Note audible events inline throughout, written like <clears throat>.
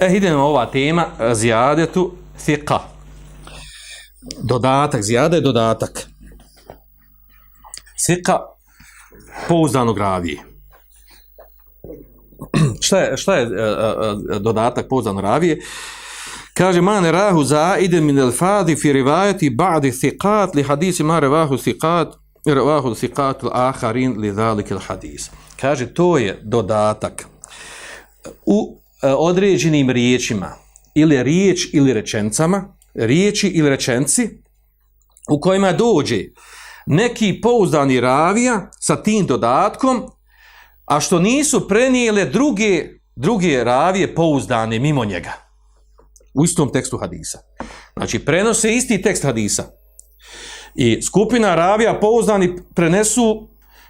E, idemo ova tema, e, zjadetu, thika. Dodatak, zjade je dodatak. Thika, pouzdano gravije. Šta je, šta je a, e, a, e, dodatak pouzdano gravije? Šta je dodatak pouzdano gravije? Kaže man rahu za ide min al fadi fi rivayati ba'd thiqat li hadisi man rahu thiqat rahu thiqat al akharin li zalik al hadis. Kaže to je dodatak u e, određenim riječima ili riječ ili rečencama, riječi ili rečenci u kojima dođe neki pouzdani ravija sa tim dodatkom, a što nisu prenijele druge, druge ravije pouzdane mimo njega u istom tekstu hadisa. Znači, prenose isti tekst hadisa i skupina ravija pouzdani prenesu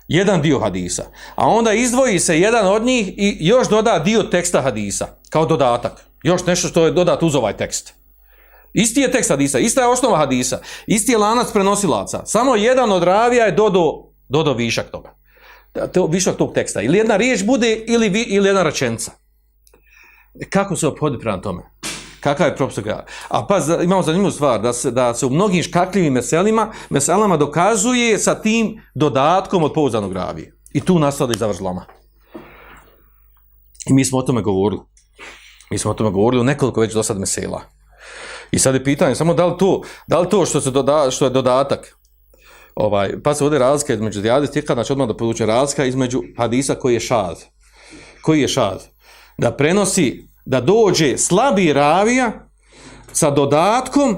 jedan dio hadisa, a onda izdvoji se jedan od njih i još doda dio teksta hadisa, kao dodatak. Još nešto što je dodat uz ovaj tekst. Isti je tekst hadisa, ista je osnova hadisa, isti je lanac prenosilaca. Samo jedan od ravija je dodo, dodo višak toga. To, višak tog teksta. Ili jedna riječ bude, ili, vi, ili jedna račenca. E, kako se opodi prema tome? kakav je propis gara. A pa imamo zanimljivu stvar da se da se u mnogim škakljivim meselima, meselama dokazuje sa tim dodatkom od pouzdanog ravije. I tu nastala i završloma. I mi smo o tome govorili. Mi smo o tome govorili u nekoliko već do sad mesela. I sad je pitanje samo da li to, da li to što se doda, što je dodatak Ovaj, pa se ovdje razlika između dijade stika, znači odmah da područje razlika između hadisa koji je šad. Koji je šad? Da prenosi da dođe slabi ravija sa dodatkom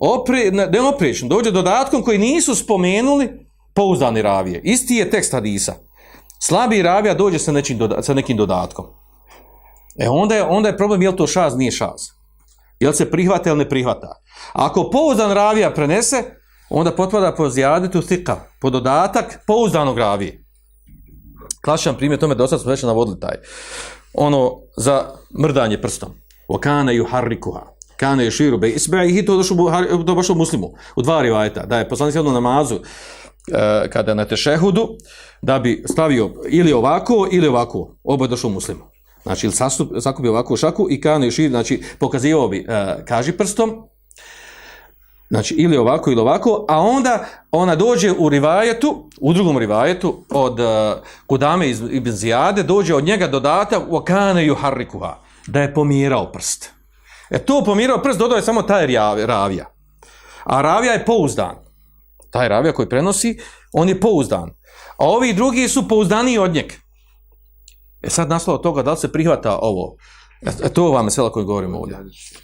opre, ne oprečno, dođe dodatkom koji nisu spomenuli pouzdani ravije. Isti je tekst Hadisa. Slabi ravija dođe sa, nečim, sa nekim dodatkom. E onda je, onda je problem, je to šaz, nije šaz. Je se prihvata ili ne prihvata. Ako pouzdan ravija prenese, onda potpada po zjaditu stika, po dodatak pouzdanog ravije. Klasičan primjer, to me dosad su već navodili taj ono za mrdanje prstom. Wa kana yuharrikuha. Kana yashiru bi isba'ihi to došo Buhari do vašeg muslimu. U dva rivajeta da je poslanik jednu namazu eh, kada na tešehudu da bi stavio ili ovako ili ovako oba došo muslimu. Znači, ili sakupio ovako u šaku i kano još i, znači, pokazivao bi, uh, kaži prstom, Znači, ili ovako, ili ovako, a onda ona dođe u rivajetu, u drugom rivajetu, od uh, Kudame iz Ibn Zijade, dođe od njega dodatak u Akane Juharrikuha, da je pomirao prst. E to pomirao prst dodao je samo taj ravija. A ravija je pouzdan. Taj ravija koji prenosi, on je pouzdan. A ovi drugi su pouzdaniji od njeg. E sad naslovo toga, da se prihvata ovo? Uh, E, e to vam je sve koje govorimo ovdje.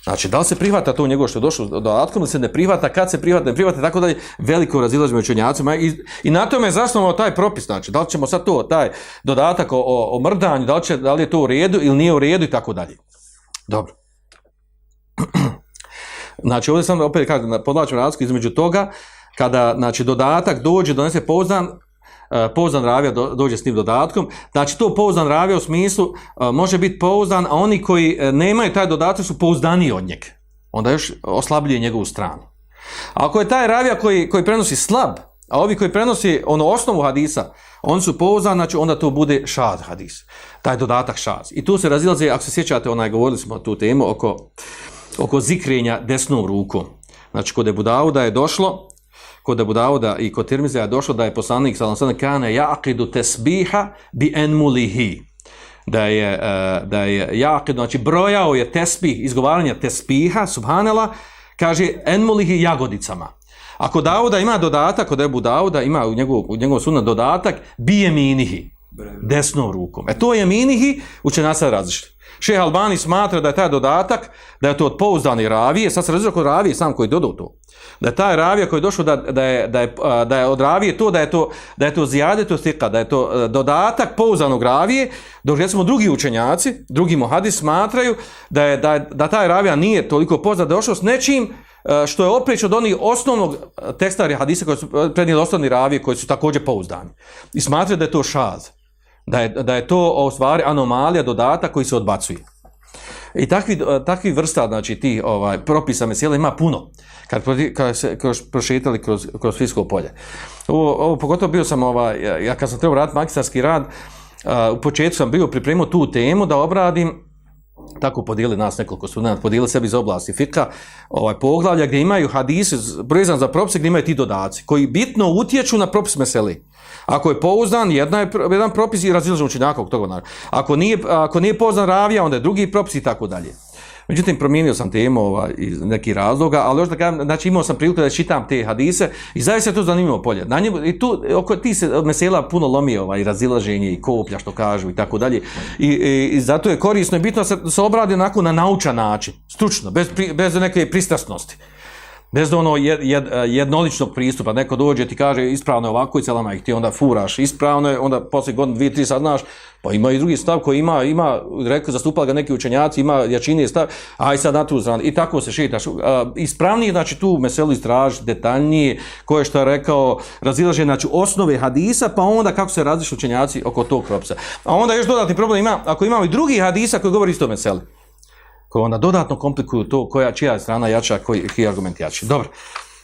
Znači, da li se prihvata to njegovo što je došlo do Atkom, se ne prihvata, kad se prihvata, ne prihvata, tako da je veliko razilaž među učenjacima. I, i na tome je zasnovao taj propis, znači, da li ćemo sad to, taj dodatak o, o, o mrdanju, da li, će, da li je to u redu ili nije u redu i tako dalje. Dobro. <clears throat> Znači, ovdje sam opet kažem, podlačim razliku između toga, kada, znači, dodatak dođe, donese poznan, E, pouzdan ravija do, dođe s tim dodatkom. Znači to pouzdan ravija u smislu uh, može biti pouzdan, a oni koji uh, nemaju taj dodatak su pouzdaniji od njega. Onda još oslabljuje njegovu stranu. Ako je taj ravija koji, koji prenosi slab, a ovi koji prenosi ono osnovu hadisa, on su pouzdan, znači onda to bude šad hadis. Taj dodatak šad. I tu se razilaze, ako se sjećate, onaj, govorili smo tu temu oko, oko zikrenja desnom rukom. Znači kod Ebu Dauda je došlo, kod Abu Dauda i kod Tirmizija došlo da je poslanik sallallahu alejhi ve sellem ja'qidu tasbiha bi enmulihi da je uh, da je ja'qid znači brojao je tesbih izgovaranje tesbiha subhanala kaže enmulihi jagodicama Ako Dauda ima dodatak, kod Ebu Dauda ima u njegovom njegov sunu dodatak, bije minihi, desnom rukom. E to je minihi, učenaca različite. Šeha Albani smatra da je taj dodatak, da je to od pouzdani ravije, sad se razvira kod ravije sam koji dodao to, da je taj ravija koji je došao da, da, je, da, je, da je od ravije to, da je to, da je to zijadeto stika, da je to e, dodatak pouzdanog ravije, dok recimo drugi učenjaci, drugi muhadis smatraju da je, da, da taj ravija nije toliko pozdan da došao s nečim e, što je opreć od onih osnovnog e, tekstara hadisa koji su prednijeli osnovni ravije koji su također pouzdani. I smatraju da je to šaz da je, da je to u stvari anomalija dodata koji se odbacuje. I takvi, takvi vrsta, znači, ti ovaj, propisa mesijela ima puno, kad, kad se kroz, prošitali kroz, kroz fisko polje. Ovo, ovo, pogotovo bio sam, ovaj, ja kad sam trebao rad, magistarski rad, uh, u početku sam bio pripremio tu temu da obradim tako podijeli nas nekoliko studenta, podijeli sebi iz oblasti fika, ovaj poglavlja gdje imaju hadise, brizan za propise, gdje imaju ti dodaci, koji bitno utječu na propis meseli. Ako je pouzdan, jedna je, jedan propis i razilažu učinjaka toga. Ako nije, ako nije pouzdan ravija, onda je drugi propis i tako dalje. Međutim, promijenio sam temu ova, iz nekih razloga, ali još da kažem, znači imao sam priliku da čitam te hadise i zaista je to zanimljivo polje. Na njim, i tu, oko, ti se mesela puno lomi ovaj, razilaženje i koplja, što kažu i tako dalje. I, i, i zato je korisno i bitno da se, se obradi onako na naučan način, stručno, bez, bez neke pristrasnosti bez ono jed, jed, eh, jednoličnog pristupa, neko dođe ti kaže ispravno je ovako i celama ih ti onda furaš ispravno je, onda poslije godine dvije, tri sad znaš, pa ima i drugi stav koji ima, ima rekao, zastupali ga neki učenjaci, ima jačinije stav, aj sad na tu zranu, i tako se šitaš. Eh, ispravnije, znači tu meselu istraži detaljnije, ko je što je rekao, razilaže, znači osnove hadisa, pa onda kako se različi učenjaci oko tog propisa. A onda još dodatni problem ima, ako imamo i drugi hadisa koji govori isto o meseli koje onda dodatno komplikuju to koja čija je strana jača, koji je argument jači. Dobro,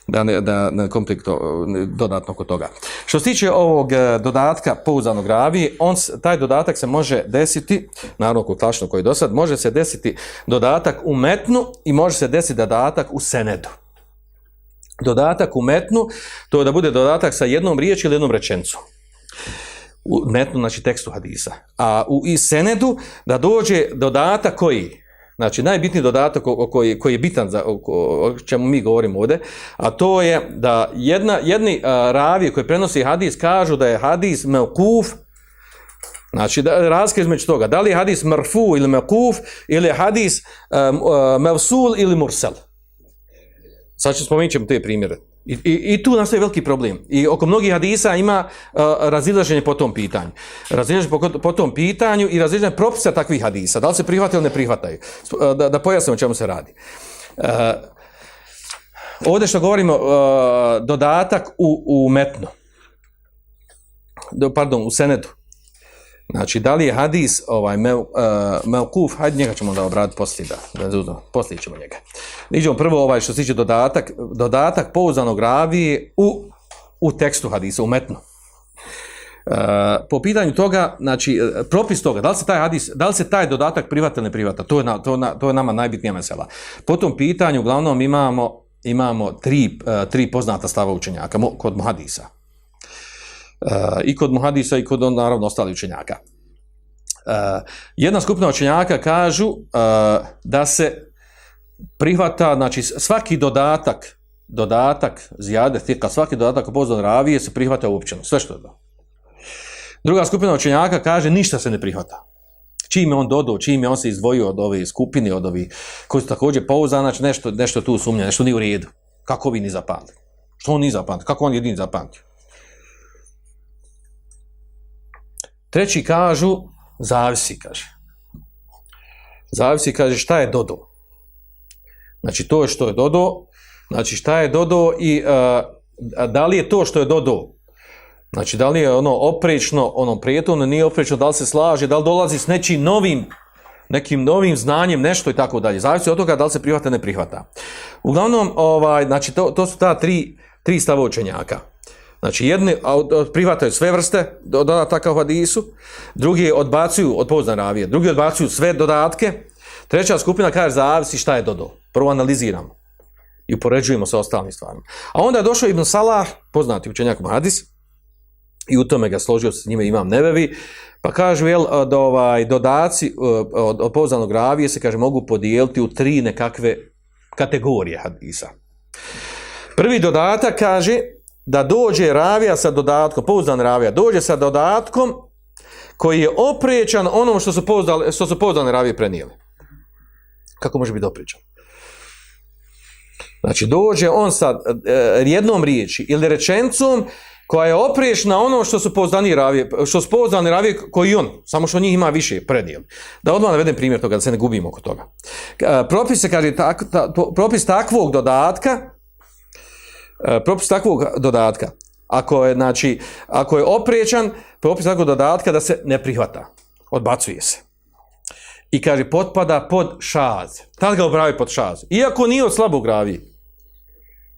da ne, da ne komplikuju to ne, dodatno kod toga. Što se tiče ovog e, dodatka pouzanog ravi, on, taj dodatak se može desiti, naravno kod tlačnog koji do sad, može se desiti dodatak u metnu i može se desiti dodatak u senedu. Dodatak u metnu, to je da bude dodatak sa jednom riječi ili jednom rečencu. U metnu, znači tekstu hadisa. A u senedu, da dođe dodatak koji Znači, najbitniji dodatak o, o koji, koji je bitan za, o, o, o čemu mi govorimo ovdje, a to je da jedna, jedni a, ravije koji prenosi hadis kažu da je hadis melkuf, znači da, razke između toga, da li je hadis mrfu ili melkuf, ili hadis a, a, mevsul ili mursel. Sad ću spominjati te primjere. I, i, i tu nastaje veliki problem. I oko mnogih hadisa ima uh, razilaženje po tom pitanju. Razilaženje po, po tom pitanju i razilaženje propisa takvih hadisa. Da li se prihvataju ili ne prihvataju. Uh, da, da pojasnimo o čemu se radi. Uh, ovdje što govorimo, uh, dodatak u, u metno. Do, pardon, u senedu. Znači, da li je hadis ovaj, mev, uh, eh, mevkuf, hajde njega ćemo da obrati poslije, da, da uzmem, poslije ćemo njega. Iđemo prvo ovaj što se tiče dodatak, dodatak pouzanog ravije u, u tekstu hadisa, umetno. Uh, eh, po pitanju toga, znači, eh, propis toga, da li se taj hadis, da li se taj dodatak privata ili ne privata, to je, na, to, na, to je nama najbitnija mesela. Po tom pitanju, uglavnom, imamo, imamo tri, uh, tri poznata stava učenjaka mo, kod hadisa i kod muhadisa i kod naravno ostalih učenjaka. Uh, jedna skupina učenjaka kažu uh, da se prihvata, znači svaki dodatak, dodatak zjade, tika, svaki dodatak opozdan ravije se prihvata uopćeno, sve što je to. Druga skupina učenjaka kaže ništa se ne prihvata. Čim je on dodao, čim je on se izdvojio od ove skupine, od ovi koji su također pouzani, znači nešto, nešto tu sumnja, nešto nije u redu. Kako vi ni zapamtili? Što on ni zapamtili? Kako on jedini zapamtio? Treći kažu, zavisi, kaže. Zavisi, kaže, šta je dodo. Znači, to je što je dodo, znači, šta je dodo i a, e, a, da li je to što je dodo, znači, da li je ono oprično, ono prijetovno, nije oprično, da li se slaže, da li dolazi s nečim novim, nekim novim znanjem, nešto i tako dalje. Zavisi od toga da li se prihvata, ne prihvata. Uglavnom, ovaj, znači, to, to su ta tri, tri stava učenjaka. Znači, jedni prihvataju sve vrste dodataka u hadisu, drugi odbacuju, od pozna ravije, drugi odbacuju sve dodatke, treća skupina kaže zavisi šta je dodao. Prvo analiziramo i upoređujemo sa ostalim stvarima. A onda je došao Ibn Salah, poznati učenjak hadis, i u tome ga složio s njime imam nebevi, pa kaže, jel, od ovaj, dodaci e, od, od poznanog ravije se, kaže, mogu podijeliti u tri nekakve kategorije hadisa. Prvi dodatak, kaže, da dođe ravija sa dodatkom, pouzdan ravija, dođe sa dodatkom koji je opriječan onom što su, pouzdali, što su pouzdane ravije prenijeli. Kako može biti opriječan? Znači, dođe on sa e, jednom riječi ili rečencom koja je opriječna ono što su pouzdani ravije, što su pouzdani ravije koji on, samo što njih ima više prenijeli. Da odmah navedem primjer toga, da se ne gubimo oko toga. E, propis, se, kaže, tak, ta, to, propis takvog dodatka E, propis takvog dodatka, ako je, znači, ako je opriječan, propis takvog dodatka da se ne prihvata, odbacuje se. I kaže, potpada pod šaz. Tad ga obravi pod šaz. Iako nije od slabog gravi.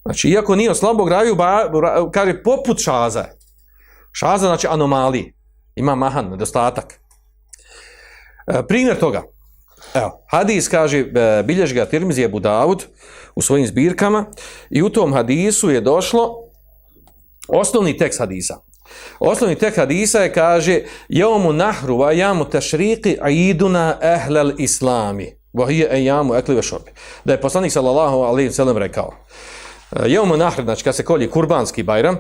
Znači, iako nije od slabog gravi, kaže, poput šaza. Šaza znači anomalije. Ima mahan, nedostatak. E, primjer toga. Evo, hadis kaže, e, bilježga Tirmizije Budavud, u svojim zbirkama i u tom hadisu je došlo osnovni tekst hadisa. Osnovni tekst hadisa je kaže jeomu nahru wa jamu tashriqi iduna ahlal islami wa hiya ayamu akli wa shurbi. Da je poslanik sallallahu alejhi ve sellem rekao. Jeomu eh, nahru znači kad se kolje kurbanski bajram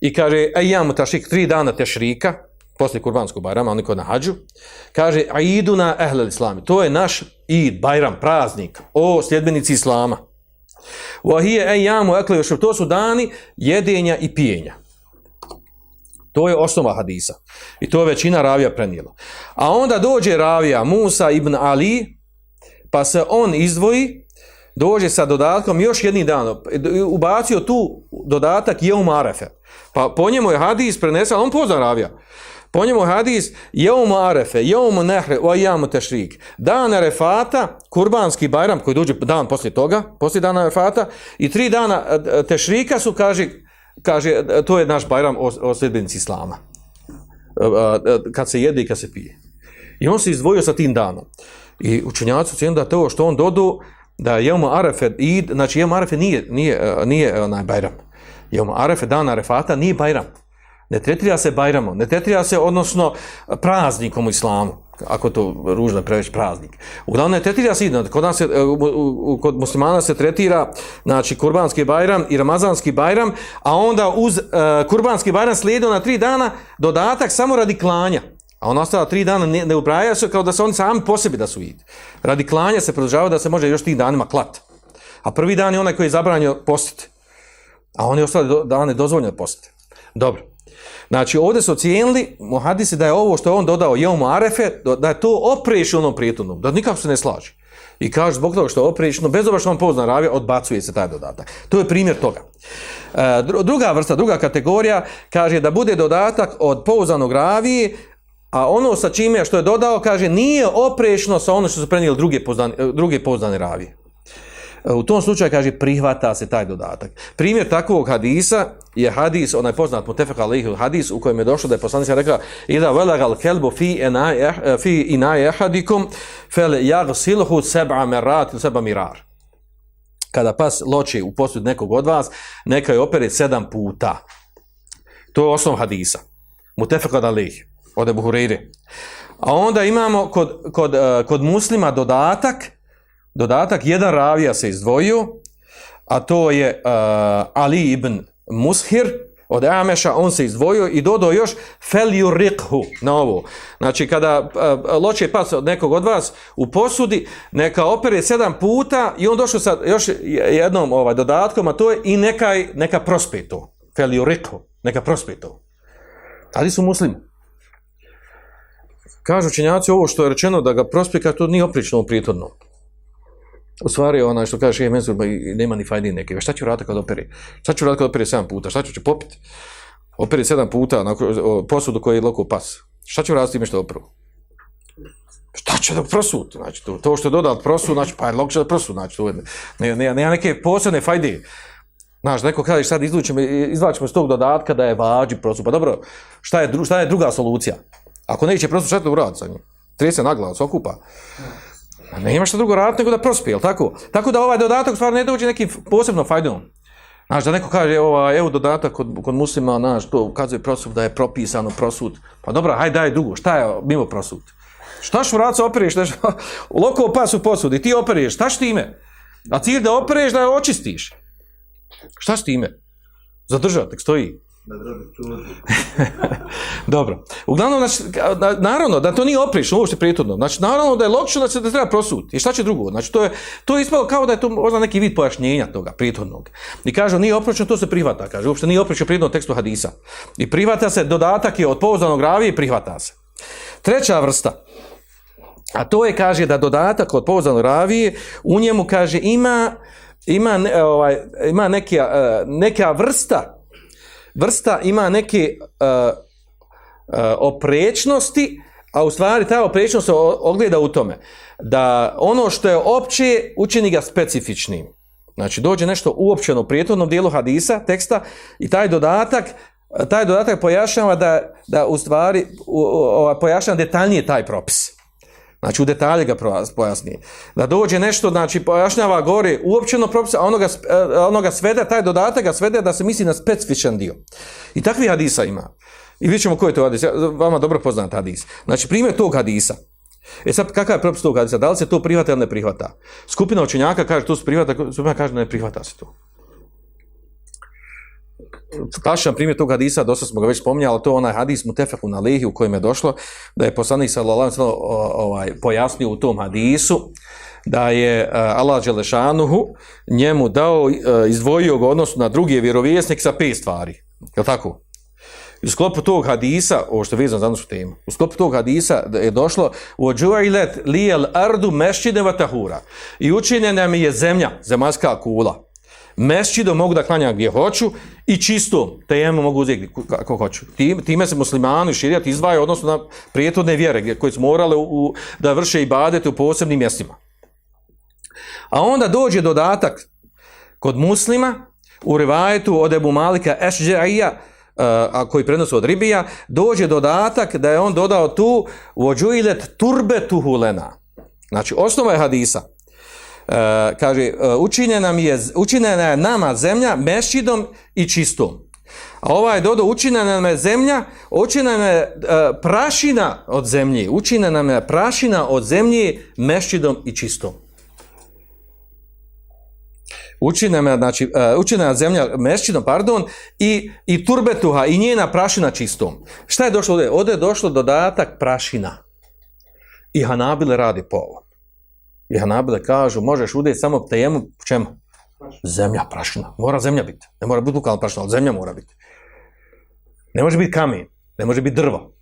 i kaže ayamu tashriq tri dana tashrika poslije kurbanskog bajrama, oni kod na hađu, kaže, a idu na ehle islami, to je naš id, bajram, praznik, o sljedbenici islama. Vahije, ej, jamu, ekle, još, to su dani jedenja i pijenja. To je osnova hadisa. I to je većina ravija prenijela. A onda dođe ravija Musa ibn Ali, pa se on izdvoji, dođe sa dodatkom još jedni dan, ubacio tu dodatak je u Marefe. Pa po njemu je hadis prenesao, on pozna ravija. Po njemu hadis jeumu arefe, jeumu nehre, o ajamu tešrik. Dan arefata, kurbanski bajram, koji dođe dan poslije toga, poslije dana arefata, i tri dana e, tešrika su, kaže, kaže e, to je naš bajram o, o sljedbenici islama. E, kad se jede i kad se pije. I on se izdvojio sa tim danom. I učenjaci su da to što on dodu, da jeumu arefe, i, znači jeumu arefe nije, nije, nije, nije onaj bajram. Jeumu arefe, dan arefata nije bajram. Nije bajram ne tretira se bajramom, ne tretira se odnosno praznikom u islamu, ako to ružno preveć praznik. Uglavnom ne tretira se idno, kod, nas je, e, u, u, kod muslimana se tretira znači kurbanski bajram i ramazanski bajram, a onda uz uh, kurbanski bajram slijedio na tri dana dodatak samo radi klanja. A on ostala tri dana ne, ne ubraja se kao da se oni sami po sebi da su idu. Radi klanja se produžava da se može još tih danima klat. A prvi dan je onaj koji je zabranio postiti. A oni ostali do, dane dozvoljno postiti. Dobro. Znači, ovdje su ocijenili mu hadisi da je ovo što je on dodao jeomu arefe, da je to oprešio onom prijetunom, da nikako se ne slaži. I kaže, zbog toga što je oprešio, bez oba što on pozna ravija, odbacuje se taj dodatak. To je primjer toga. E, druga vrsta, druga kategorija, kaže da bude dodatak od pouzanog ravije, a ono sa čime što je dodao, kaže, nije oprešno sa ono što su prenijeli druge pouzdane ravije. E, u tom slučaju kaže prihvata se taj dodatak. Primjer takvog hadisa je hadis onaj poznat mutafek alayhi hadis u kojem je došlo da je poslanik rekao ida walagal kalbu fi inaya eh, fi inaya ahadikum fal yaghsiluhu sab'a marrat sab'a mirar. Kada pas loči u posjed nekog od vas, neka je opere sedam puta. To je osnov hadisa. Mutafek alayhi od Abu Hurajre. A onda imamo kod, kod, e, kod muslima dodatak dodatak, jedan ravija se izdvojio, a to je uh, Ali ibn Mushir, od Ameša, on se izdvojio i dodao još feljurikhu na ovo. Znači, kada uh, loče pas od nekog od vas u posudi, neka opere sedam puta i on došao sa još jednom ovaj, dodatkom, a to je i neka, neka prospetu. Feljurikhu, neka prospetu. Ali su muslimi. Kažu činjaci ovo što je rečeno da ga prospe, kada to nije oprično u prijetodnom. U stvari, onaj što kaže Šehe Menzur, pa nema ni fajdi neke. Šta ću raditi kad operi? Šta ću raditi kad operi sedam puta? Šta ću, ću popiti? Operi sedam puta na posudu koji je loko pas. Šta ću raditi ime što opru? Šta će da prosud? Znači, to, to što je dodat prosud, znači, pa je loko će da prosud. Znači, to je, ne, ne, ne, neke posebne fajdi. Znaš, neko kada sad izvlačimo, izvlačimo iz tog dodatka da je vađi prosud. Pa dobro, šta je, dru, šta je druga solucija? Ako neće prosud, šta je to uraditi sa njim? Trije se na glas, okupa. Ne nema što drugo raditi nego da prospije, jel tako? Tako da ovaj dodatak stvarno ne dođe nekim posebno fajdom. Znaš, da neko kaže, ova, evo dodatak kod, kod muslima, znaš, to ukazuje prosud da je propisano prosud. Pa dobra, hajde daj drugo, šta je mimo prosud? Šta što vrat se opereš, znaš, <laughs> loko pas u posud i ti opereš, šta što ime? A cilj da opereš, da je očistiš. Šta što ime? Zadržati, stoji. <laughs> Dobro. Uglavnom, znači, naravno, da to nije oprično, uopšte prijetudno. Znači, naravno da je logično znači, da se treba prosuti. I šta će drugo? Znači, to je, to je ispalo kao da je to možda neki vid pojašnjenja toga, prijetudnog. I kažu, nije oprično, to se prihvata. Kažu, uopšte nije oprično prijetudno tekstu hadisa. I prihvata se, dodatak je od pouzdanog ravije i prihvata se. Treća vrsta. A to je, kaže, da dodatak od pouzdanog ravije, u njemu, kaže, ima, ima, ovaj, ima neke, eh, neka vrsta vrsta ima neke uh, uh, oprečnosti, a u stvari ta oprečnost se ogleda u tome. Da ono što je opće, učini ga specifičnim. Znači, dođe nešto uopćeno u prijetornom dijelu hadisa, teksta, i taj dodatak, taj dodatak pojašnjava da, da u stvari, u, u, u, pojašnjava detaljnije taj propis. Znači u detalje ga pojasni. Da dođe nešto, znači pojašnjava gore uopćeno propisa, a onoga, e, e, onoga svede, taj dodatak ga svede da se misli na specifičan dio. I takvi hadisa ima. I vidjet ćemo koji je to hadis. Ja, vama dobro poznat hadis. Znači primjer tog hadisa. E sad, kakav je propis tog hadisa? Da li se to prihvata ili ne prihvata? Skupina učenjaka kaže to se prihvata, skupina kaže ne prihvata se to. Klasičan primjer tog hadisa, dosta smo ga već spominjali, to je onaj hadis Mutefehu na Lehi u kojem je došlo, da je poslanik sallallahu alaihi ovaj, pojasnio u tom hadisu, da je uh, Allah Đelešanuhu njemu dao, uh, izdvojio ga odnosu na drugi vjerovjesnik sa pet stvari. Je tako? U sklopu tog hadisa, ovo što vezam za našu temu, u sklopu tog hadisa je došlo u ođuajlet lijel ardu mešćine vatahura i učinjena mi je zemlja, zemaljska kula mesčido mogu da klanjam gdje hoću i čisto tejemu mogu uzeti kako hoću. Time, time se muslimani širijat izdvaju odnosno na prijetodne vjere koje su morale u, u, da vrše ibadete u posebnim mjestima. A onda dođe dodatak kod muslima u rivajetu od Ebu Malika Ešđaija e, a koji prenosi od Ribija, dođe dodatak da je on dodao tu vođuilet turbetuhulena. Znači, osnova je hadisa. Eh, kaže eh, učinjena mi je učinjena je nama zemlja mešidom i čistom. A ovaj dodo učinjena nam je zemlja, učinjena je eh, prašina od zemlje, učinjena nam je prašina od zemlje mešidom i čistom. Učinjena je znači učinjena zemlja mešidom, pardon, i i turbetuha i njena prašina čistom. Šta je došlo ovde? Ovde je došlo dodatak prašina. I Hanabil radi po ovom i Hanabile kažu, možeš udjeti samo tejemu, čemu? Zemlja, prašina. Mora zemlja biti. Ne mora biti lukalna prašina, ali zemlja mora biti. Ne može biti kamen, ne može biti drvo,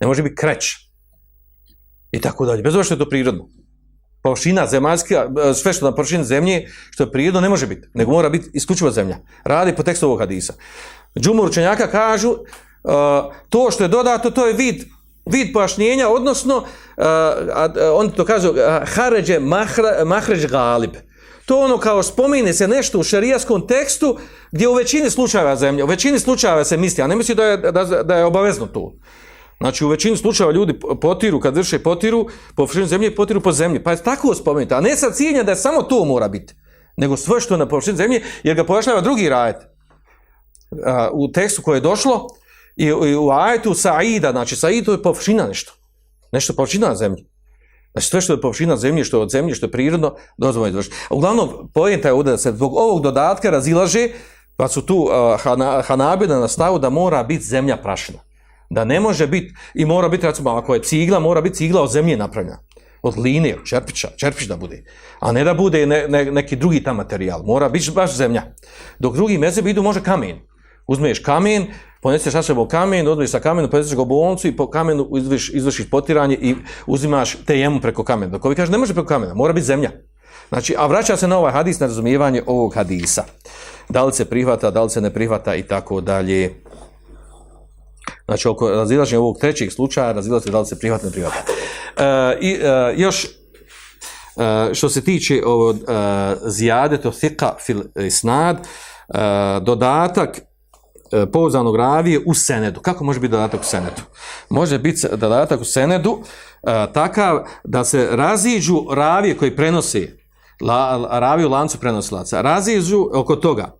ne može biti kreć. I tako dalje. Bez ovo što je to prirodno. Površina zemaljska, sve što na površini zemlje, što je prirodno, ne može biti. Nego mora biti isključiva zemlja. Radi po tekstu ovog hadisa. Džumur učenjaka kažu, uh, to što je dodato, to je vid vid pojašnjenja, odnosno, uh, uh, on to kaže, uh, haređe mahre, mahređ galib. To ono kao spomine se nešto u šarijaskom tekstu gdje u većini slučajeva zemlje, u većini slučajeva se misli, a ne misli da je, da, da je obavezno to. Znači, u većini slučajeva ljudi potiru, kad vrše potiru, po površini zemlje, potiru po zemlji. Pa je tako spomenuti, a ne sa ciljenja da je samo to mora biti, nego sve što je na površini zemlje, jer ga pojašnjava drugi rajet. Uh, u tekstu koje je došlo, uh, I, i u ajetu Saida, znači Saida to je površina nešto. Nešto površina na zemlji. Znači sve što je površina zemlje, što je od zemlje, što je prirodno, dozvoljno je završiti. Uglavnom, pojenta je ovdje da se zbog ovog dodatka razilaže, pa su tu uh, hanabide na stavu da mora biti zemlja prašina. Da ne može biti, i mora biti, recimo, ako je cigla, mora biti cigla od zemlje napravljena od line, od čerpića, čerpić da bude, a ne da bude ne, ne, neki drugi tam materijal, mora biti baš zemlja. Dok drugi mezeb idu može kamen. Uzmeš kamen, Poneseš Ašebo kamen, odvojiš sa kamenu, poneseš ga u bolnicu i po kamenu izvrši, izvršiš potiranje i uzimaš tejemu preko kamena. Dok ovi kaže, ne može preko kamena, mora biti zemlja. Znači, a vraća se na ovaj hadis, na razumijevanje ovog hadisa. Da li se prihvata, da li se ne prihvata i tako dalje. Znači, oko razilaženja ovog trećeg slučaja, razilaženja da li se prihvata, ne prihvata. E, i, e, još, e, što se tiče ovo, e, zijade, to thika fil isnad, e, dodatak, E, pouzdanog ravije u senedu. Kako može biti dodatak u senedu? Može biti dodatak u senedu e, takav da se raziđu ravije koji prenosi, la, raviju lancu prenosilaca, raziđu oko toga.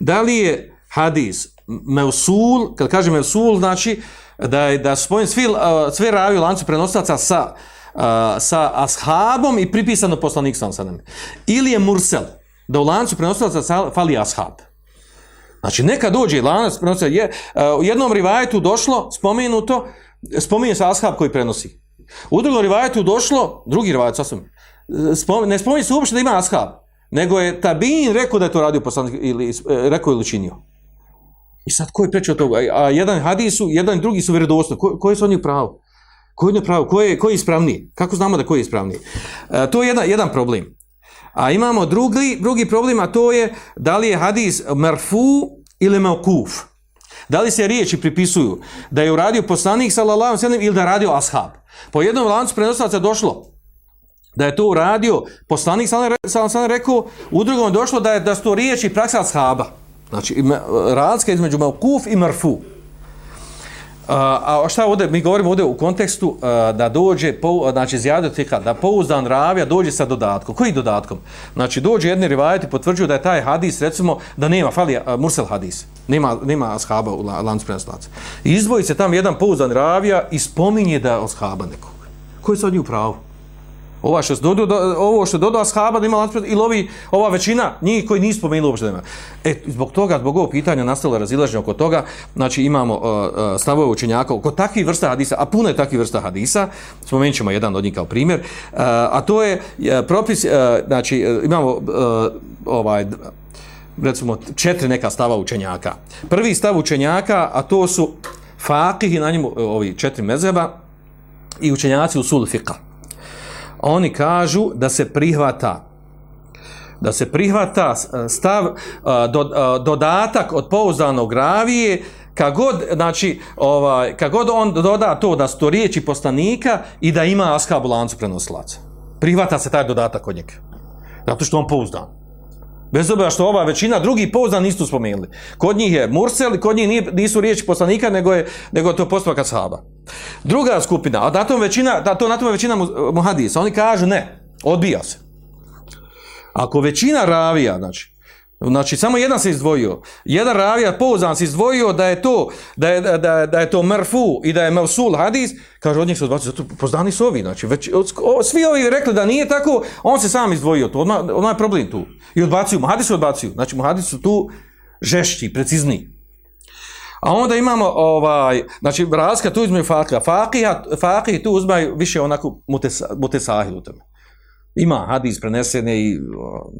Da li je hadis meusul, kad kažem meusul, znači da je, da spojim svi, e, svi raviju lancu prenosilaca sa, a, e, sa ashabom i pripisano poslanik sam sa nami. Ili je mursel, da u lancu prenosilaca fali ashab. Znači, neka dođe lanac prenosi. Je, e, u jednom rivajetu došlo, spomenuto, spominje se ashab koji prenosi. U drugom rivajetu došlo, drugi rivajet, sasvim, e, ne spominje se uopšte da ima ashab, nego je Tabin rekao da je to radio poslanik, ili e, rekao ili činio. I sad, ko je prečio toga? A jedan hadisu, jedan drugi su vredosti. Ko, koji su oni pravo? Koji je pravo? Koji je, ko je ispravniji? Kako znamo da koji je ispravniji? A, to je jedan, jedan problem. A imamo drugi, drugi problem, a to je da li je hadis marfu ili maukuf. Da li se riječi pripisuju da je uradio poslanik sallallahu sallam ili da radio ashab. Po jednom lancu prenosilaca došlo da je to uradio poslanik sallallahu sallam rekao, u drugom je došlo da je da su to riječi praksa ashaba. Znači, radska između maukuf i marfu. A, a šta ovdje, mi govorimo ovdje u kontekstu a, da dođe, pou, znači zjadotika, da pouzdan ravija dođe sa dodatkom. Koji dodatkom? Znači dođe jedni rivajati potvrđuju da je taj hadis, recimo, da nema, fali a, Mursel hadis, nema, nema ashaba u lancu prenoslaca. Izdvoji se tam jedan pouzdan ravija i spominje da je ashaba nekog. Koji je sad nju pravo? Ova što dodu, ovo što dodu ashaba da ima lanspred, ili ovi, ova većina njih koji nisu spomenuli uopšte da ima. E, zbog toga, zbog ovog pitanja nastalo razilaženje oko toga, znači imamo uh, uh, stavove učenjaka oko takvih vrsta hadisa, a puno je takvih vrsta hadisa, spomenut ćemo jedan od njih kao primjer, uh, a to je uh, propis, uh, znači uh, imamo uh, ovaj, recimo četiri neka stava učenjaka. Prvi stav učenjaka, a to su fakih i na njemu uh, ovi četiri mezeba i učenjaci u sul fiqa a oni kažu da se prihvata da se prihvata e, stav e, do, e, dodatak od pouzdanog ravije kad god znači ovaj kad god on doda to da sto riječi postanika i da ima ashablancu prenoslaca prihvata se taj dodatak od njega zato što on pouzdan Bez obzira što ova većina drugi pouzdan nisu spomenuli. Kod njih je Mursel, kod njih nije, nisu riječi poslanika, nego je nego je to postupak sahaba. Druga skupina, a na tom većina, da to na tom većina muhadisa, oni kažu ne, odbija se. Ako većina ravija, znači, Znači, samo jedan se izdvojio. Jedan ravija pouzan se izdvojio da je to, da je, da, da je to mrfu i da je mevsul hadis, kaže, od njih se odbacio, zato poznani su ovi. Znači, već, o, svi ovi rekli da nije tako, on se sam izdvojio, to odmah, odmah je problem tu. I odbacio, hadis se odbacio. Znači, mu hadis su tu žešći, precizni. A onda imamo, ovaj, znači, razka tu izmeju fakija. Fakija, fakija tu uzmaju više onako mutesahilu mute tome. Ima hadis prenesene i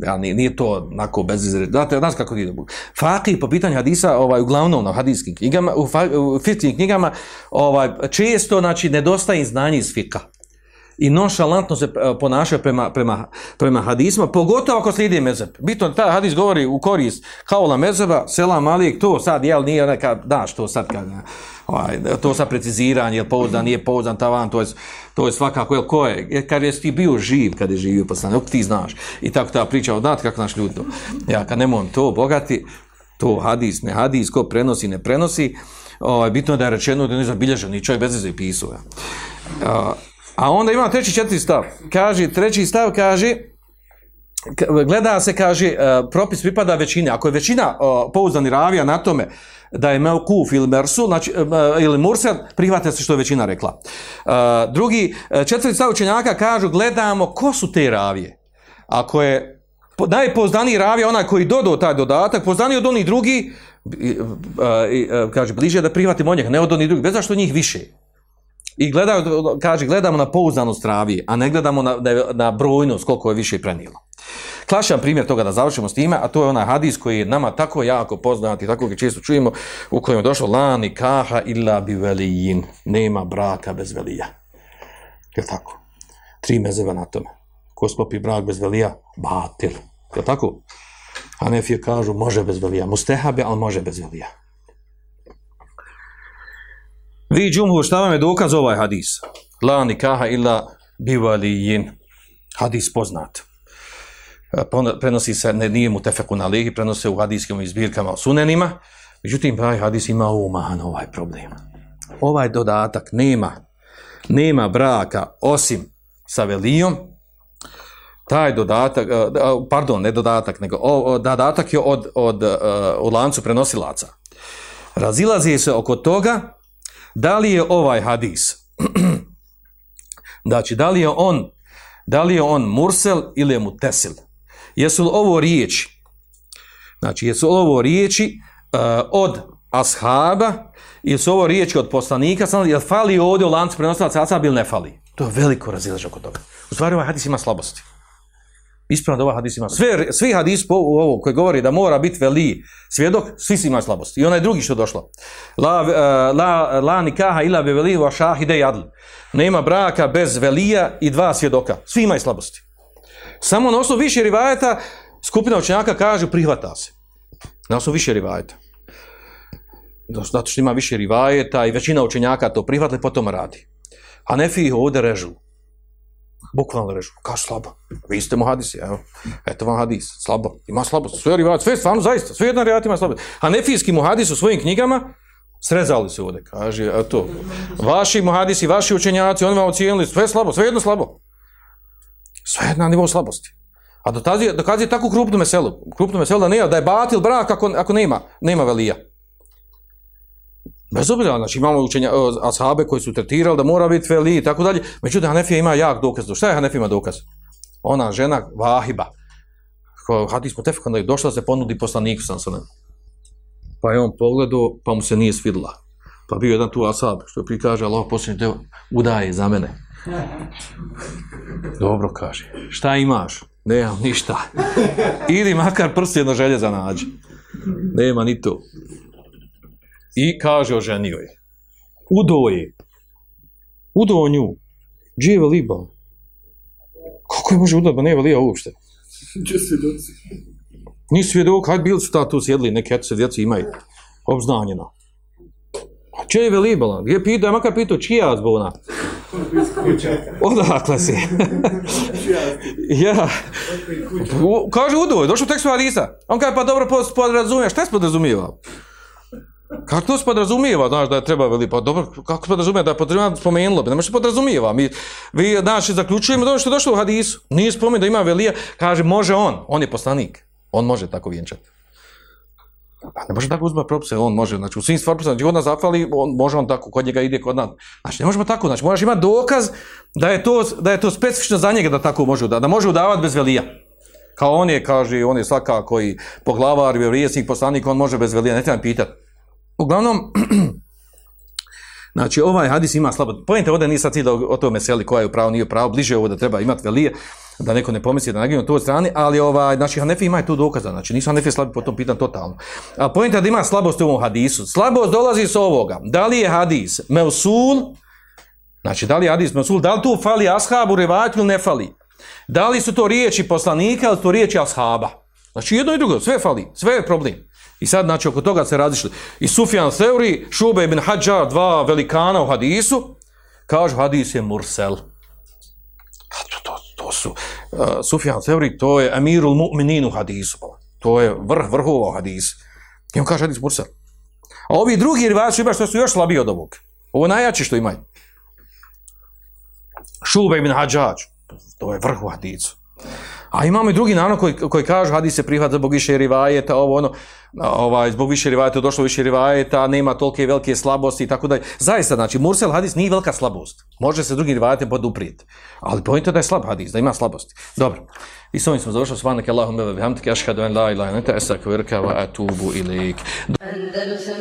ja, nije, nije to nako bez izreda. Znate, znaš kako ti ide. Fakih po pitanju hadisa, ovaj, uglavnom na hadiskim knjigama, u, fa, u fitnim knjigama, ovaj, često znači, nedostaje znanje iz fika i nonšalantno se e, ponašaju prema, prema, prema hadisma, pogotovo ako slijedi mezeb. Bitno, ta hadis govori u korist haula mezeba, selam alijek, to sad, jel, nije neka, daš to sad, kad, ovaj, to sad preciziranje, jel, pouzdan, nije pouzdan, tavan, to je, to je svakako, jel, ko je, jel, kad jesi ti bio živ, kad je živio poslan, ok, ti znaš, i tako ta priča, odnate kako naš ljudi to. Ja, kad nemojem to bogati, to hadis, ne hadis, ko prenosi, ne prenosi, o, ovaj, bitno je da je rečeno da je nezabilježen i čovjek bez izve pisuje. Ja. A onda ima treći četvrti stav. Kaže treći stav kaže gleda se kaže e, propis pripada većini. Ako je većina e, pouzdani ravija na tome da je mevkuf ili mersu, znači, e, ili mursel, prihvatio se što je većina rekla. Drugi, četvrti stav učenjaka kažu, gledamo ko su te ravije. Ako je najpozdaniji ravija, onaj koji dodao taj dodatak, poznaniji od onih drugi, kaže, bliže da prihvatimo njega, ne od onih drugih, bez zašto njih više. I gledaju, kaže, gledamo na pouzdanost ravije, a ne gledamo na, na brojnost koliko je više prenijelo. Klašan primjer toga da završimo s time, a to je onaj hadis koji je nama tako jako poznati, tako ga često čujemo, u kojem je došlo La nikaha illa bi velijin. Nema braka bez velija. Je tako? Tri mezeva na tome. Ko spopi brak bez velija? Batil. Je tako? Hanefije kažu može bez velija. Mustehabe, ali može bez velija. Vi džumhur, šta vam je dokaz ovaj hadis? La nikaha illa bivalijin. Hadis poznat. Pa prenosi se, ne, nije mu tefeku na lihi, prenosi se u hadijskim izbirkama o sunenima. Međutim, pravi hadis ima umahan ovaj problem. Ovaj dodatak nema, nema braka osim sa velijom, taj dodatak, pardon, ne dodatak, nego o, o, dodatak je od, od, od, od lancu prenosilaca. Razilazi se oko toga da li je ovaj hadis <clears throat> znači da li je on da li je on mursel ili je mutesil jesu li ovo riječi znači jesu li ovo riječi uh, od ashaba ili su ovo riječi od poslanika je li fali ovdje u lancu prenosilaca ashab ili ne fali to je veliko razilaž oko toga u stvari ovaj hadis ima slabosti ispravno da ovaj hadis ima sve svi hadis po, ovo koji govori da mora biti veli svjedok svi svi imaju slabosti i onaj drugi što došlo la uh, la la nikaha ila bi veli wa shahide yadl nema braka bez velija i dva svjedoka svi imaju slabosti samo na osnovu više rivajeta skupina učenjaka kaže prihvata se na osnovu više rivajeta zato što ima više rivajeta i većina učenjaka to prihvatili potom radi Hanefi ih ovdje režu. Bukvalno režu, kao slabo. Vi ste mu hadisi, evo. Eto vam hadis, slabo. Ima slabo, sve rivajat, sve stvarno, zaista, sve jedan rivajat ima slabo. Hanefijski mu hadis u svojim knjigama, srezali se ovdje, kaže, eto. Vaši mu hadisi, vaši učenjaci, oni vam ocijenili, sve slabo, sve jedno slabo. Sve jedna nivou slabosti. A dokazuje, dokazuje tako krupnu meselu, krupnu meselu da nema, da je batil brak ako, ako nema, nema velija. Bez obzira, znači imamo učenja, ashabe koji su tretirali da mora biti veli i tako dalje. Međutim, Hanefija ima jak dokaz. Šta je Hanefija ima dokaz? Ona žena, vahiba. Hadis mu tefka, onda je došla se ponudi poslaniku sam sa Pa je on pogledao, pa mu se nije svidla. Pa bio jedan tu ashab, što prikaže, Allah posljednji deo, udaje za mene. <laughs> Dobro kaže, šta imaš? Nemam ništa. <laughs> Idi makar prst jedno želje za nađe. Nema ni to i kaže oženio je. Udoje. Udonju. Gdje je veliba? Kako je može udoba? Ne je velija uopšte. Gdje svjedoci? Nisu svjedoci, hajde bili su ta tu sjedli, neke se djeci imaju obznanjeno. A čije je veliba? Gdje je pitao, ja makar pitao, čija je zbona? Odakle si? <laughs> ja. U, kaže, udoje, došao tekstu Alisa. On kaže, pa dobro, podrazumijem. Šta je podrazumijevao? Kako to se podrazumijeva, znaš, da je treba veli, pa dobro, kako se podrazumijeva, da je podrazumijeva, spomenulo bi, nema što podrazumijeva, mi, vi, znaš, i zaključujemo, dobro što je došlo u hadisu, nije spomenuo da ima velija, kaže, može on, on je poslanik, on može tako vjenčati. A pa ne može tako uzmati propise, on može, znači u svim stvarima, znači, znači onda zafali, on, može on tako, kod njega ide, kod nas. Znači ne možemo tako, znači moraš imati dokaz da je to, da je to specifično za njega da tako može udavati, da može udavati bez velija. Kao on je, kaže, on je svakako i poglavar, vjerijesnik, poslanik, on može bez velija, ne treba pitati. Uglavnom, <clears throat> znači ovaj hadis ima slabo, pojente ovdje nije sad cilj da o tome seli koja je u pravo, nije u pravo, bliže ovo da treba imati velije, da neko ne pomisli da nagrije na toj strani, ali ovaj, znači Hanefi ima tu dokaza, znači nisu Hanefi slabi po tom pitan totalno. A pojente da ima slabost u ovom hadisu, slabost dolazi s ovoga, da li je hadis Meusul, znači da li je hadis Meusul, da li tu fali ashab u revatilu, ne fali, da li su to riječi poslanika ili su to riječi ashaba, znači jedno i drugo, sve fali, sve je problem. I sad, znači, oko toga se razišli. I Sufjan Seuri, Šube ibn Hadžar, dva velikana u hadisu, kažu, hadis je Mursel. To, to, to su, uh, Sufjan Seuri, to je emirul mu'minin u hadisu. To je vrh, vrhova u hadisu. I on kaže, hadis Mursel. A ovi drugi rivači imaju što su još slabiji od ovog. Ovo najjače što imaju. Šube ibn Hadžar, to je vrh u hadisu. A imamo i drugi narod koji, koji kažu hadis se prihvat zbog više rivajeta, ovo ono, ovaj, zbog više rivajeta, došlo više rivajeta, nema tolike velike slabosti i tako dalje. Zaista, znači, Mursel hadis nije velika slabost. Može se drugim rivajetem poduprijeti. Ali pojento da je slab hadis, da ima slabosti. Dobro. I s ovim smo završili. Svanak Allahum bebe bihamtike, ašhadu en la ilaha, nete esak virka wa atubu ilik. Andalusam,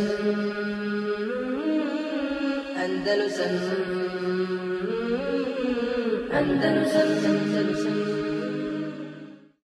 andalusam, andalusam,